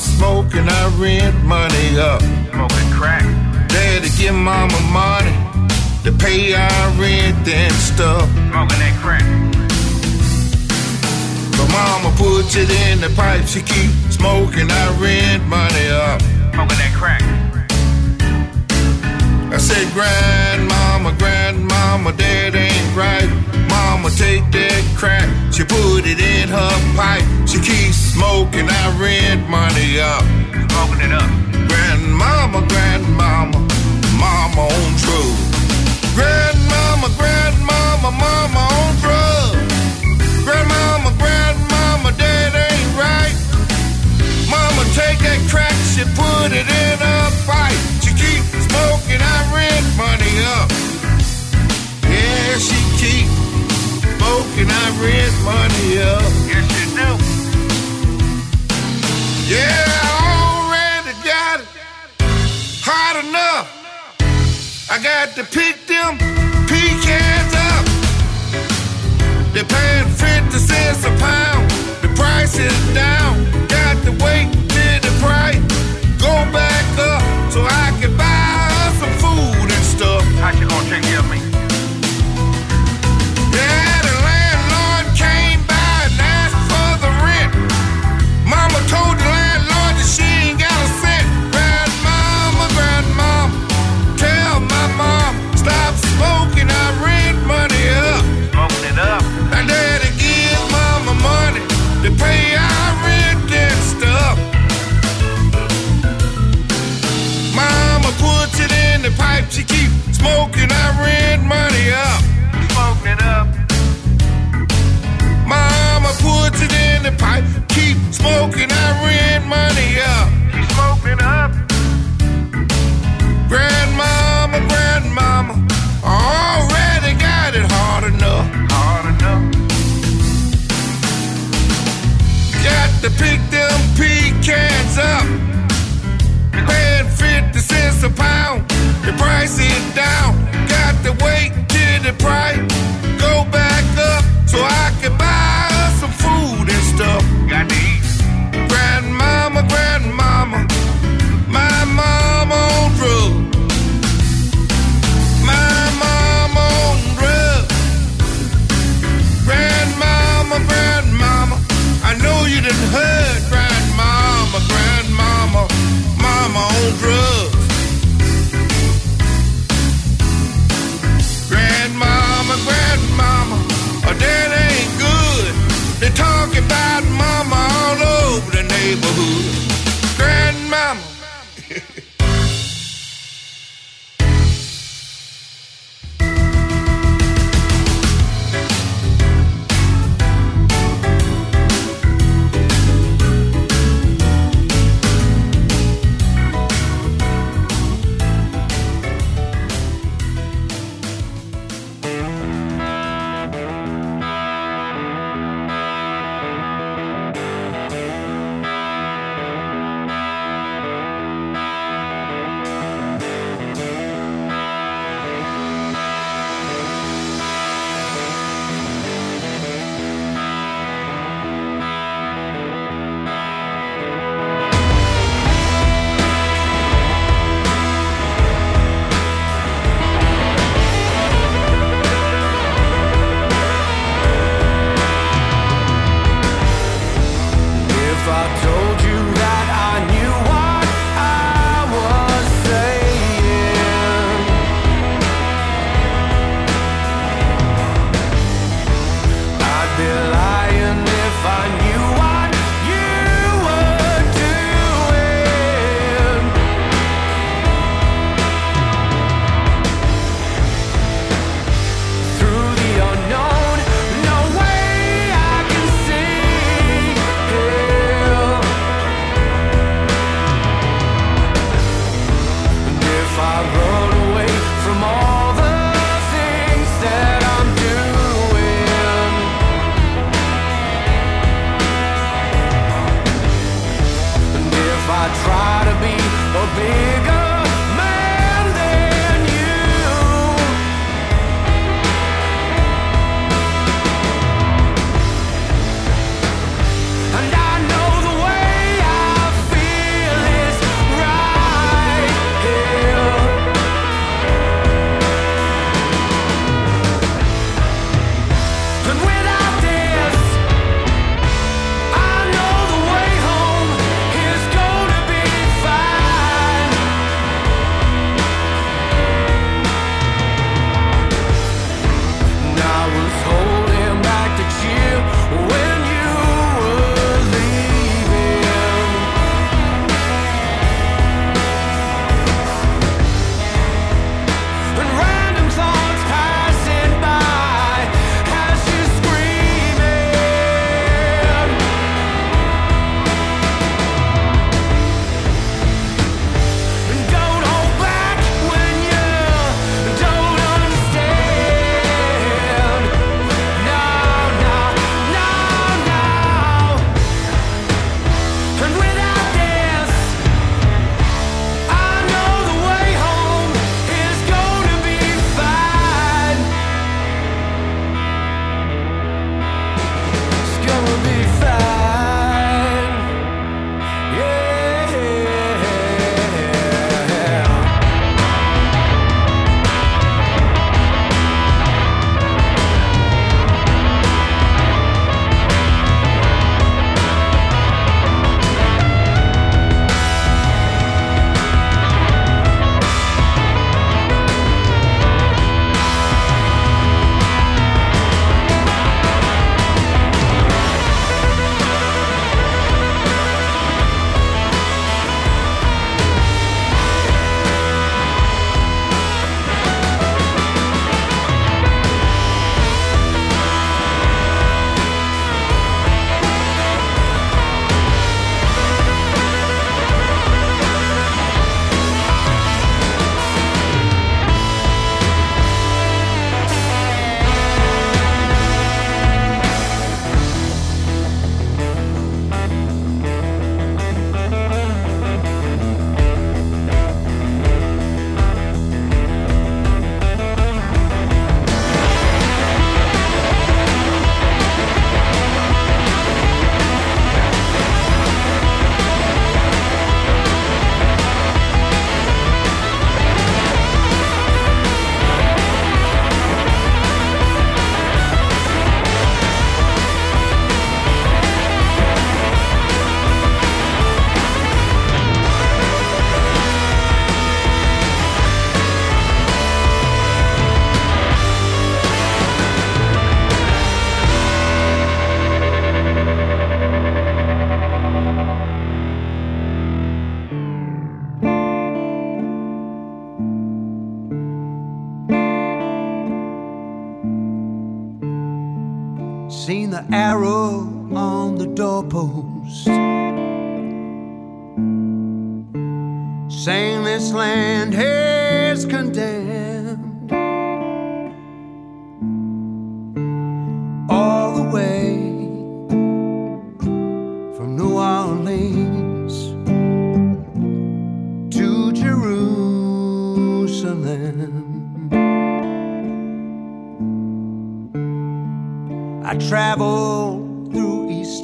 Smoking. I rent money up. Smoking crack. Daddy give mama money to pay our rent and stuff. Smoking that crack. But mama puts it in the pipe. She keep smoking. I rent money up. Smoking that crack. I said, Grandmama, Grandmama, that ain't right. Mama, take that crack. She put it in her pipe. She keeps smoking. I rent money up. Smoking it up. Grandmama, Grandmama, Mama on drugs. Grandmama, Grandmama, Mama on drugs. Grandmama, Grandmama, that ain't right. Mama, take that crack. She put it in her pipe. She keep smoking. I rent money up. Yeah, she keep smoking. I rent money up. Yes, you do. Yeah, I already got it hot enough. I got to pick them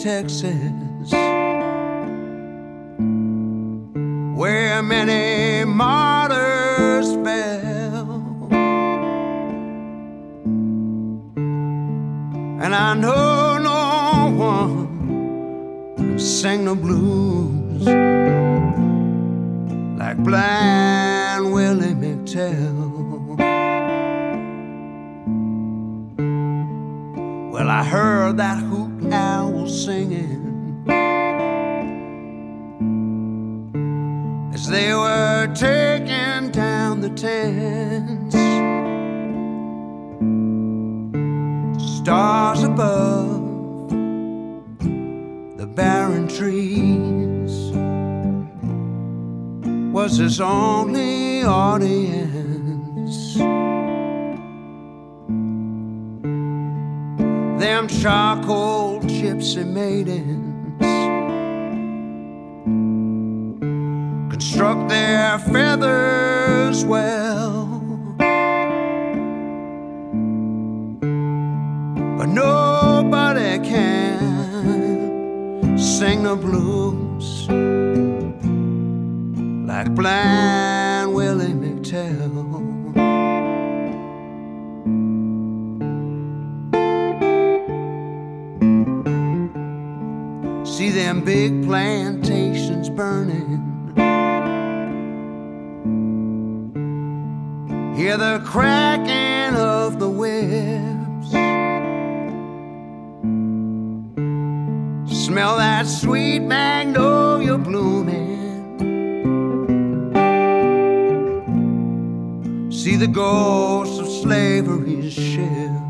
Texas, where many martyrs fell. And I know no one sang the blues like blind Willie McTell. Well, I heard that hoot owl singing as they were taking down the tents. Stars above the barren trees was his only audience. them charcoal gypsy maidens construct their feathers well. But nobody can sing the blues like blind big plantations burning. Hear the cracking of the whips. Smell that sweet magnolia blooming. See the ghosts of slavery's ships.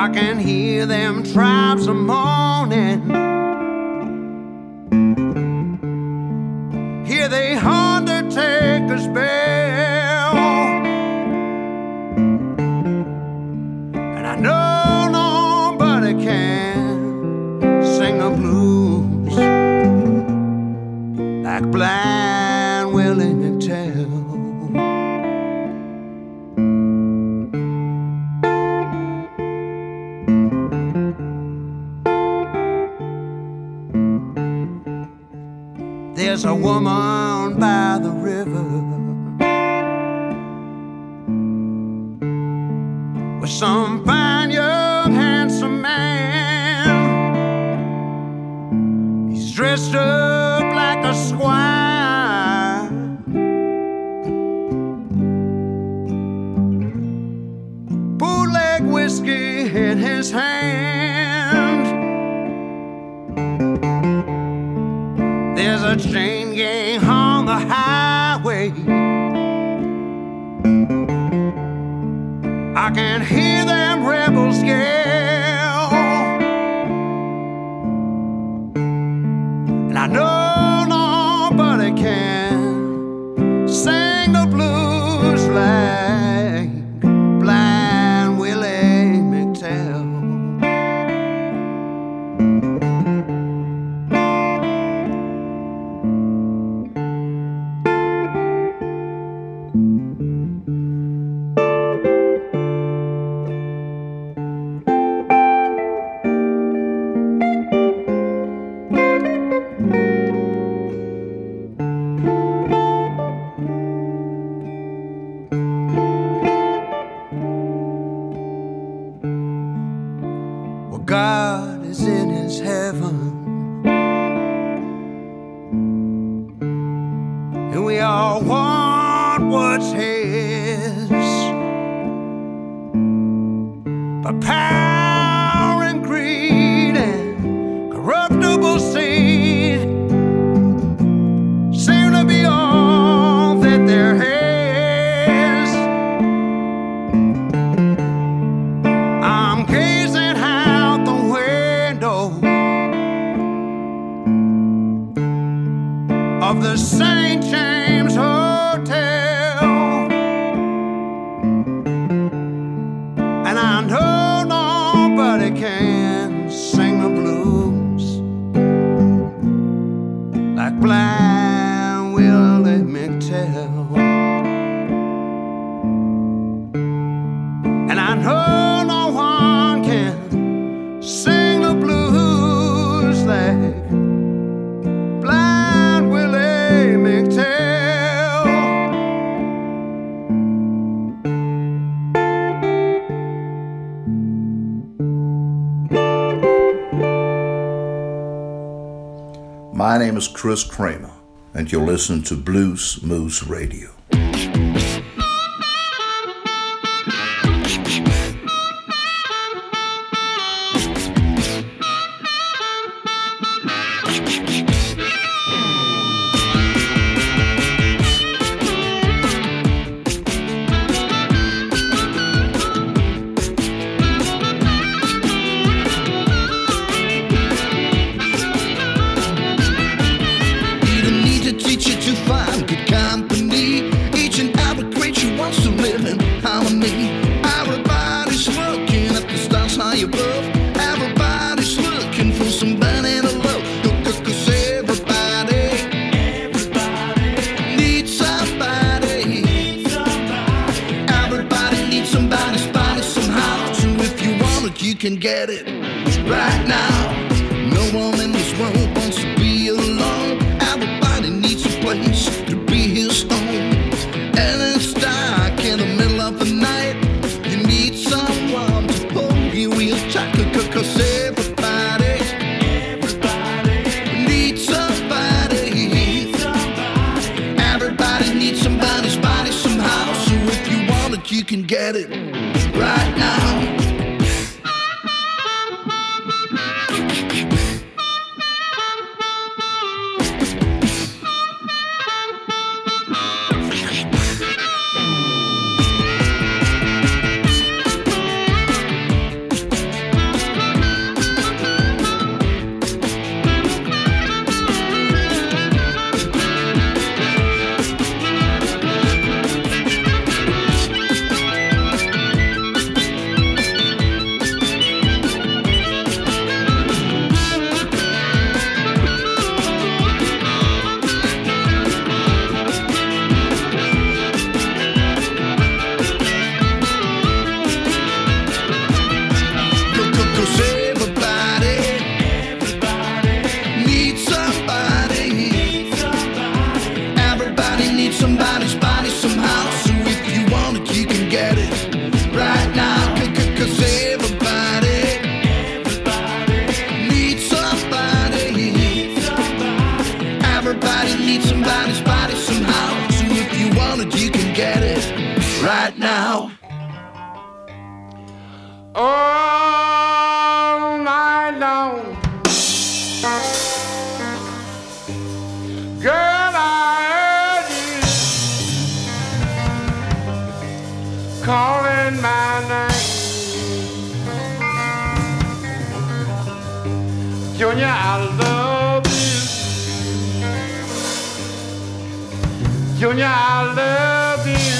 I can hear them tribes a moaning. There's a woman I can Chris Kramer, and you're listening to Blues Moose Radio. I love you.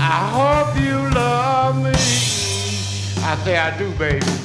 I hope you love me. I say I do, baby.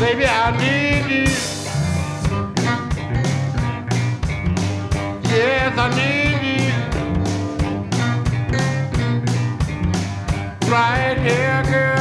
Baby, I need you. Yes, I need you. Right here, girl.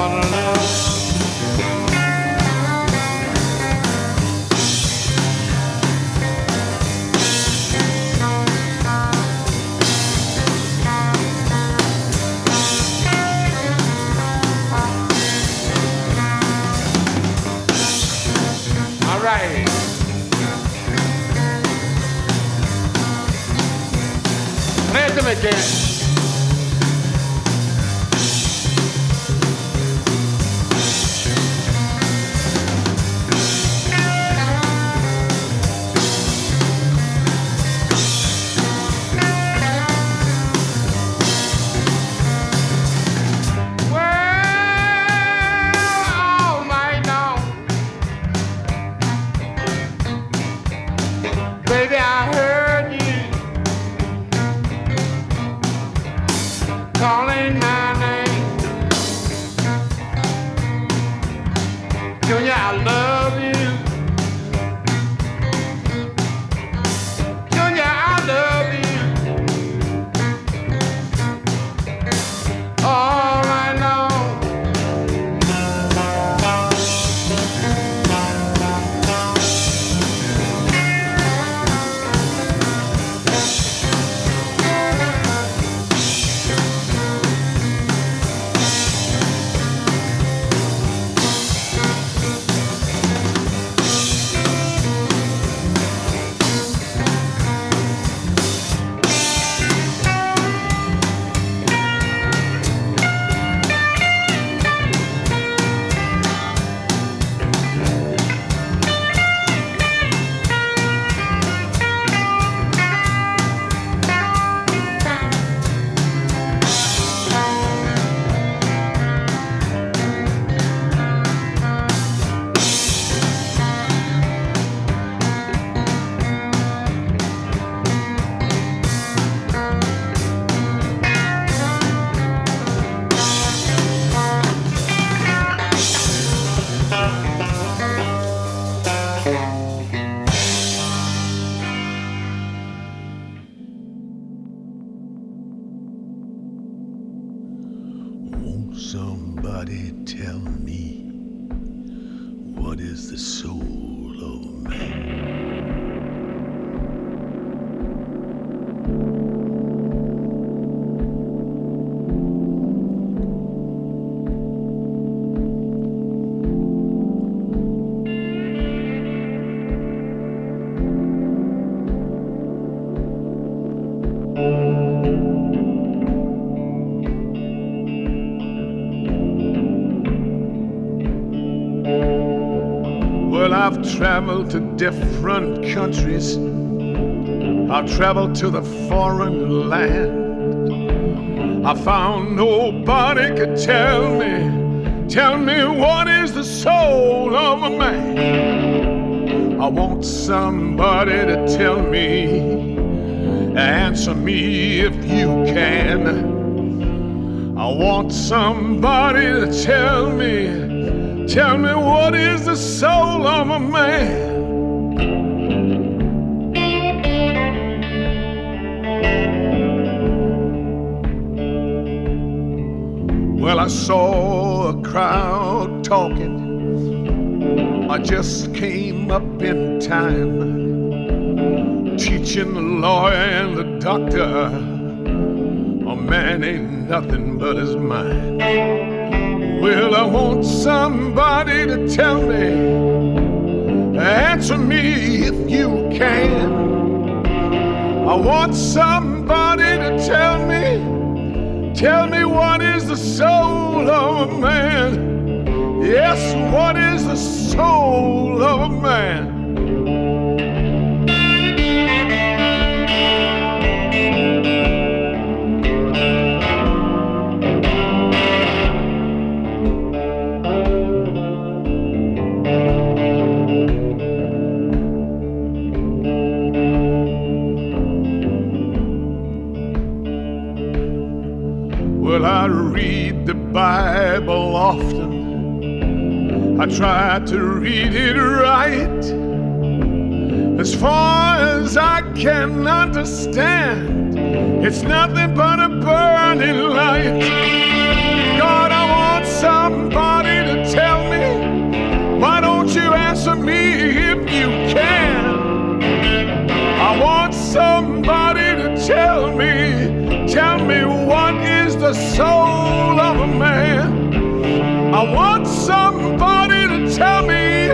Yes, I to different countries. I've traveled to the foreign land. I found nobody could tell me, tell me what is the soul of a man. I want somebody to tell me, answer me if you can. I want somebody to tell me, tell me what is the soul of a man. Crowd talking. I just came up in time, teaching the lawyer and the doctor. A man ain't nothing but his mind. Well, I want somebody to tell me, answer me if you can. I want somebody to tell me, tell me what is the soul of a man. Yes, what is the soul of a man? Bible often. I try to read it right. As far as I can understand, it's nothing but a burning light. God, I want somebody to tell me. Why don't you answer me if you can? I want somebody to tell me, tell me the soul of a man. I want somebody to tell me,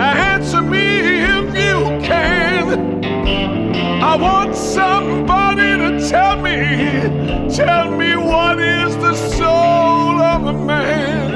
answer me if you can. I want somebody to tell me, tell me what is the soul of a man.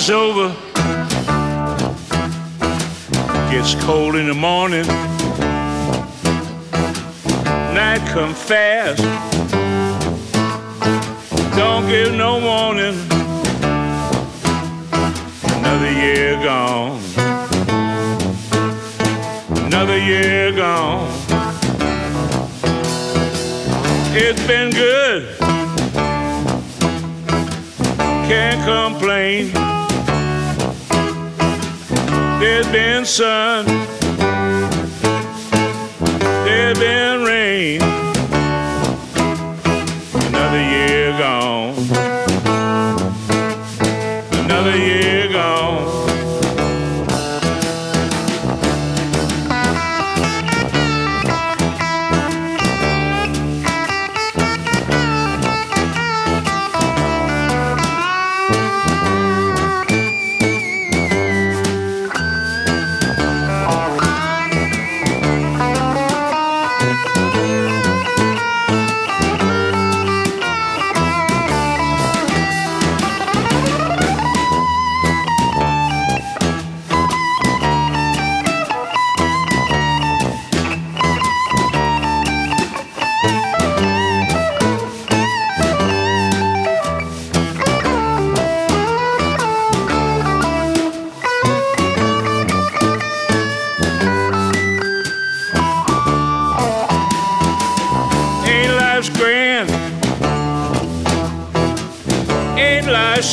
Summer's over. Gets cold in the morning. Night come fast. Don't give no warning. Another year gone. Another year gone. It's been good can't complain. There's been sun, there's been rain. Another year gone,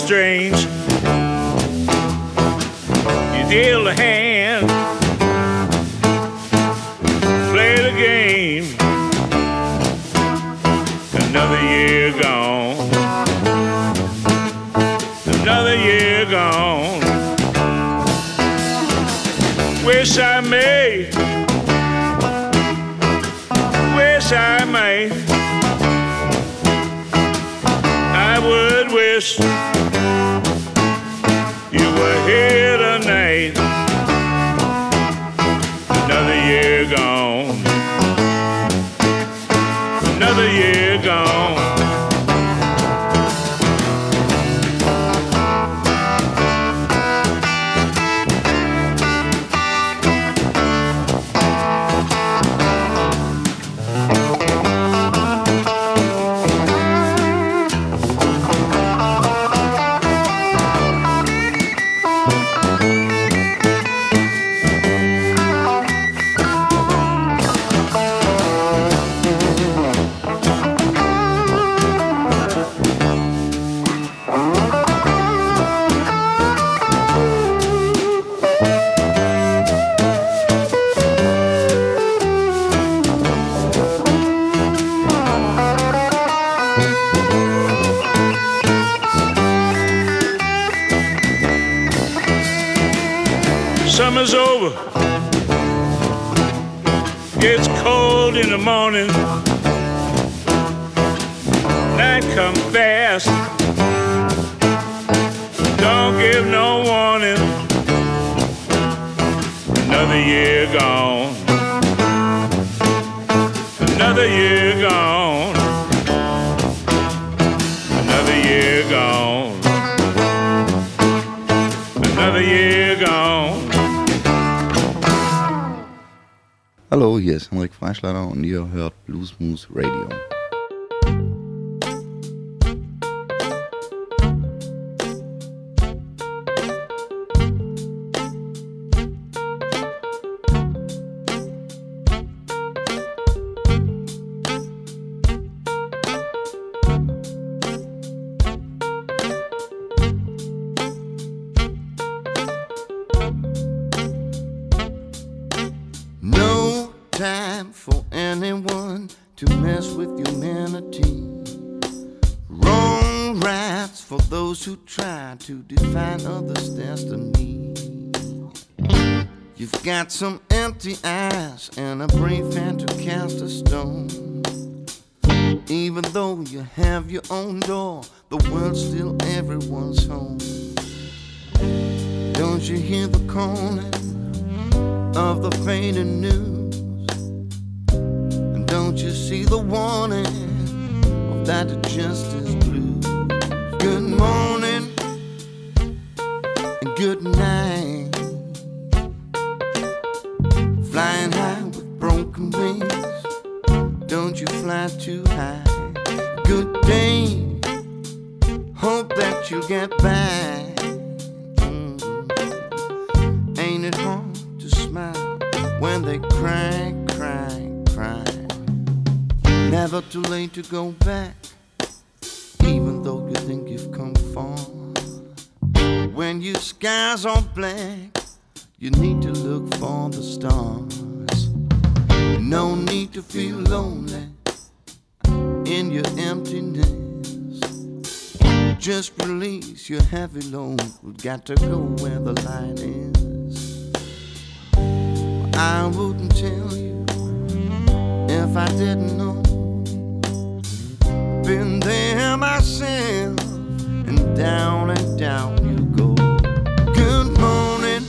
life fast. Don't give no warning. Another year gone. Another year gone. Another year gone. Another year gone. Hallo, hier ist Henrik Freischlader und ihr hört Blues Moose Radio. When they cry, cry, cry? Never too late to go back, even though you think you've come far. When your skies are black, you need to look for the stars. No need to feel lonely in your emptiness. Just release your heavy load. We've got to go where the light is. I wouldn't tell you if I didn't know. Been there myself, and down and down you go. Good morning,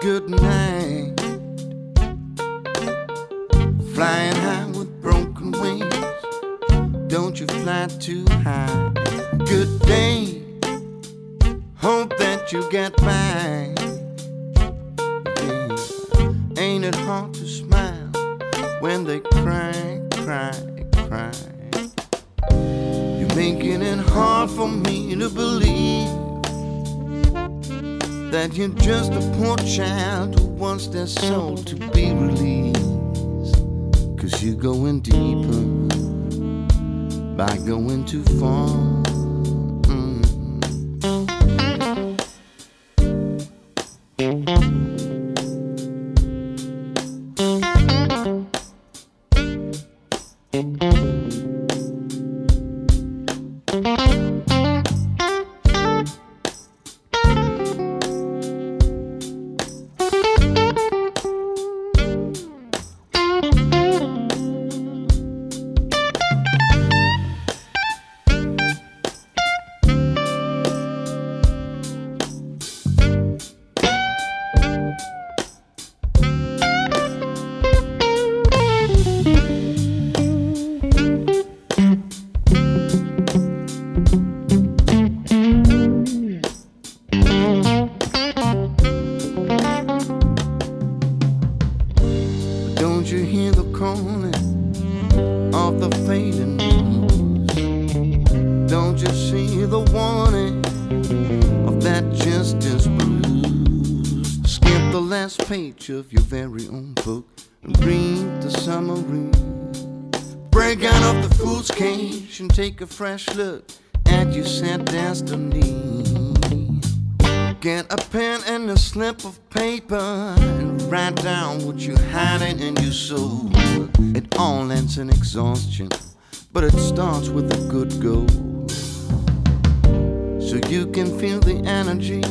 good night. Flying high with broken wings. Don't you fly too high. Good day. Hope that you get by. Ain't it hard to smile when they cry, cry, cry? You're making it hard for me to believe that you're just a poor child who wants their soul to be released. Cause you're going deeper by going too far. Page of your very own book and read the summary. Break out of the fool's cage and take a fresh look at your sad destiny. Get a pen and a slip of paper and write down what you're hiding in your soul. It all ends in exhaustion, but it starts with a good goal. So you can feel the energy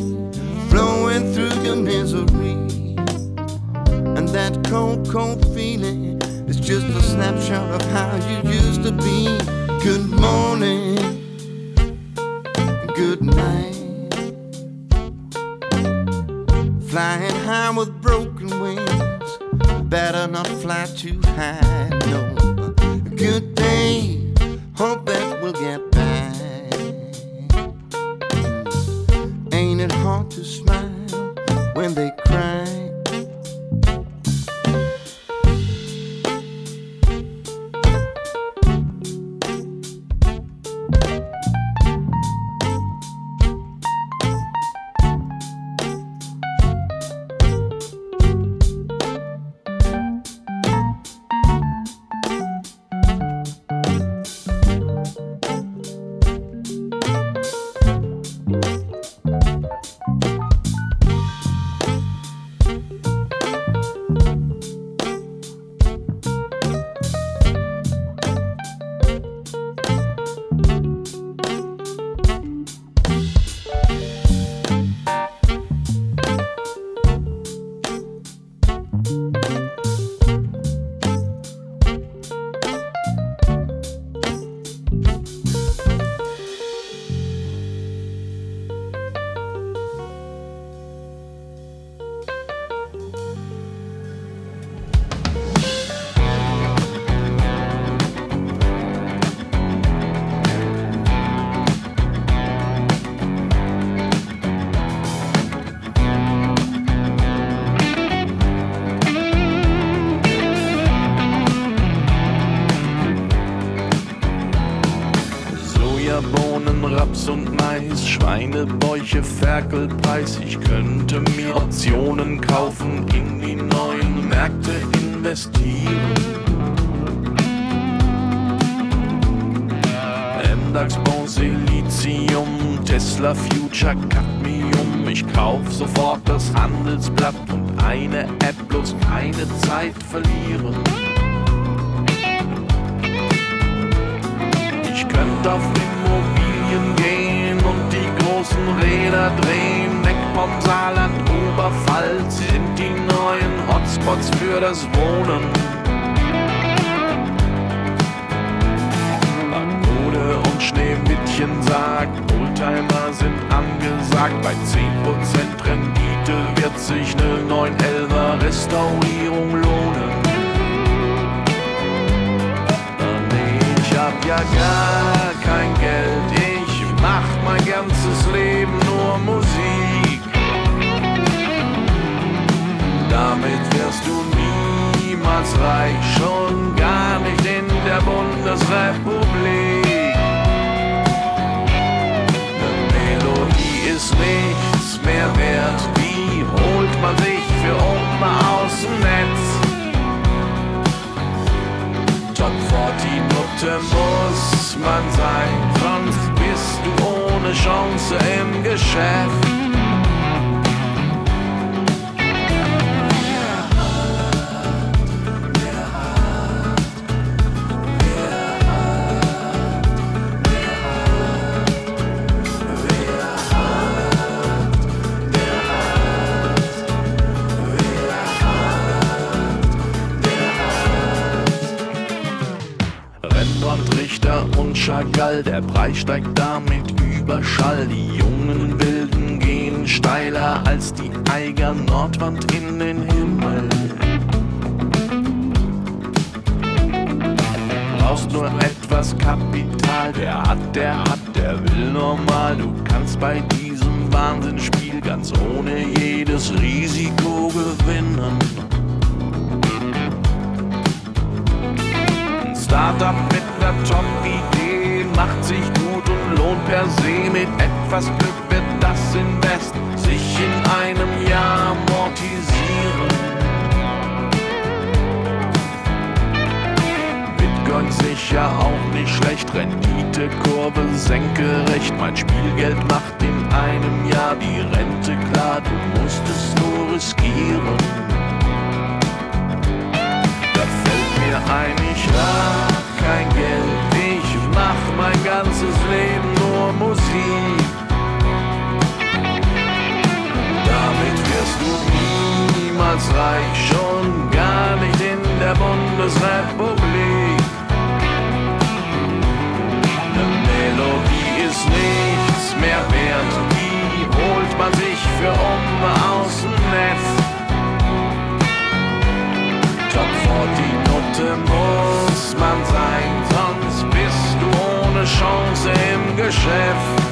flowing through your misery. And that cold, cold feeling is just a snapshot of how you used to be. Good morning, good night. Flying high with broken wings. Better not fly too high, no. Good day, hope that we'll get by. Ain't it hard to smile when they cry? Ferkelpreis. Ich könnte mir Optionen kaufen, in die neuen Märkte investieren. MDAX, Bronze, Lithium, Tesla, Future, Cadmium. Ich kauf sofort das Handelsblatt und eine App, bloß keine Zeit verlieren. Ich könnte auf Immobilien gehen die großen Räder drehen. Weg vom Saarland, Oberpfalz sind die neuen Hotspots für das Wohnen. Mode und Schneewittchen sagt, Oldtimer sind angesagt. Bei 10% Rendite wird sich ne 911er Restaurierung lohnen. Ich hab ja gar kein Geld, ich mach ganzes Leben nur Musik. Damit wirst du niemals reich, schon gar nicht in der Bundesrepublik. Ne Melodie ist nichts mehr wert, wie holt man sich für Oma aus dem Netz? Top 40 Nutte muss man sein, Chance im Geschäft. Chagall, der Preis steigt damit Überschall. Die jungen Wilden gehen steiler als die Eiger Nordwand in den Himmel. Brauchst nur etwas Kapital, der hat, der hat, der will normal. Du kannst bei diesem Wahnsinnsspiel ganz ohne jedes Risiko gewinnen. Startup mit ner Top-Idee macht sich gut und lohnt per se. Mit etwas Glück wird das Invest sich in einem Jahr amortisieren. Bitcoin sicher auch nicht schlecht, Renditekurve senkerecht. Mein Spielgeld macht in einem Jahr die Rente klar, du musst es nur riskieren. Da fällt mir ein, ich hab kein Geld, mein ganzes Leben nur Musik. Damit wirst du niemals reich, schon gar nicht in der Bundesrepublik. Ne Melodie ist nichts mehr wert, die holt man sich für Umme aus dem Netz. Top 40 Note muss man sein, Chance im Geschäft.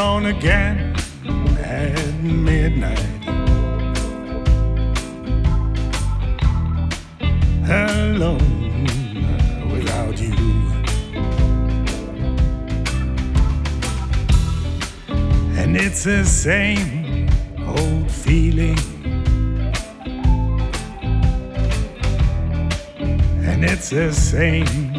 on again at midnight. Alone without you. And it's the same old feeling. And it's the same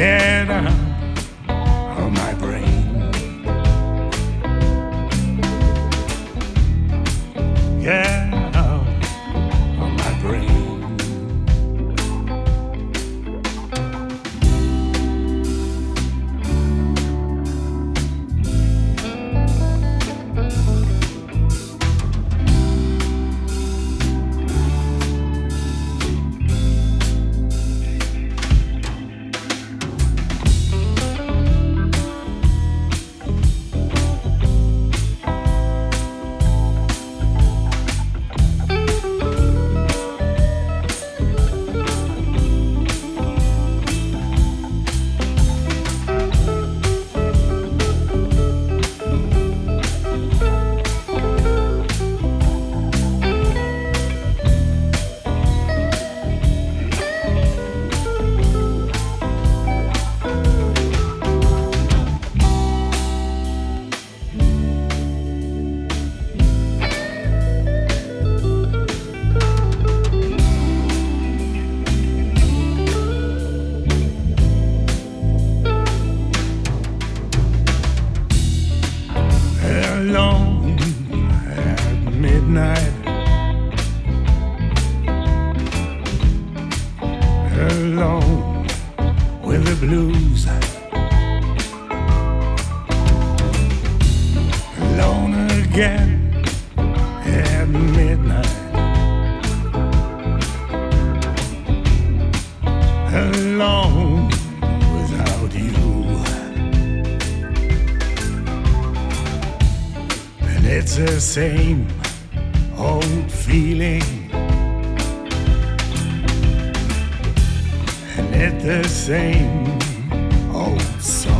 Yeah, old feeling and it's the same old song.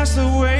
pass away.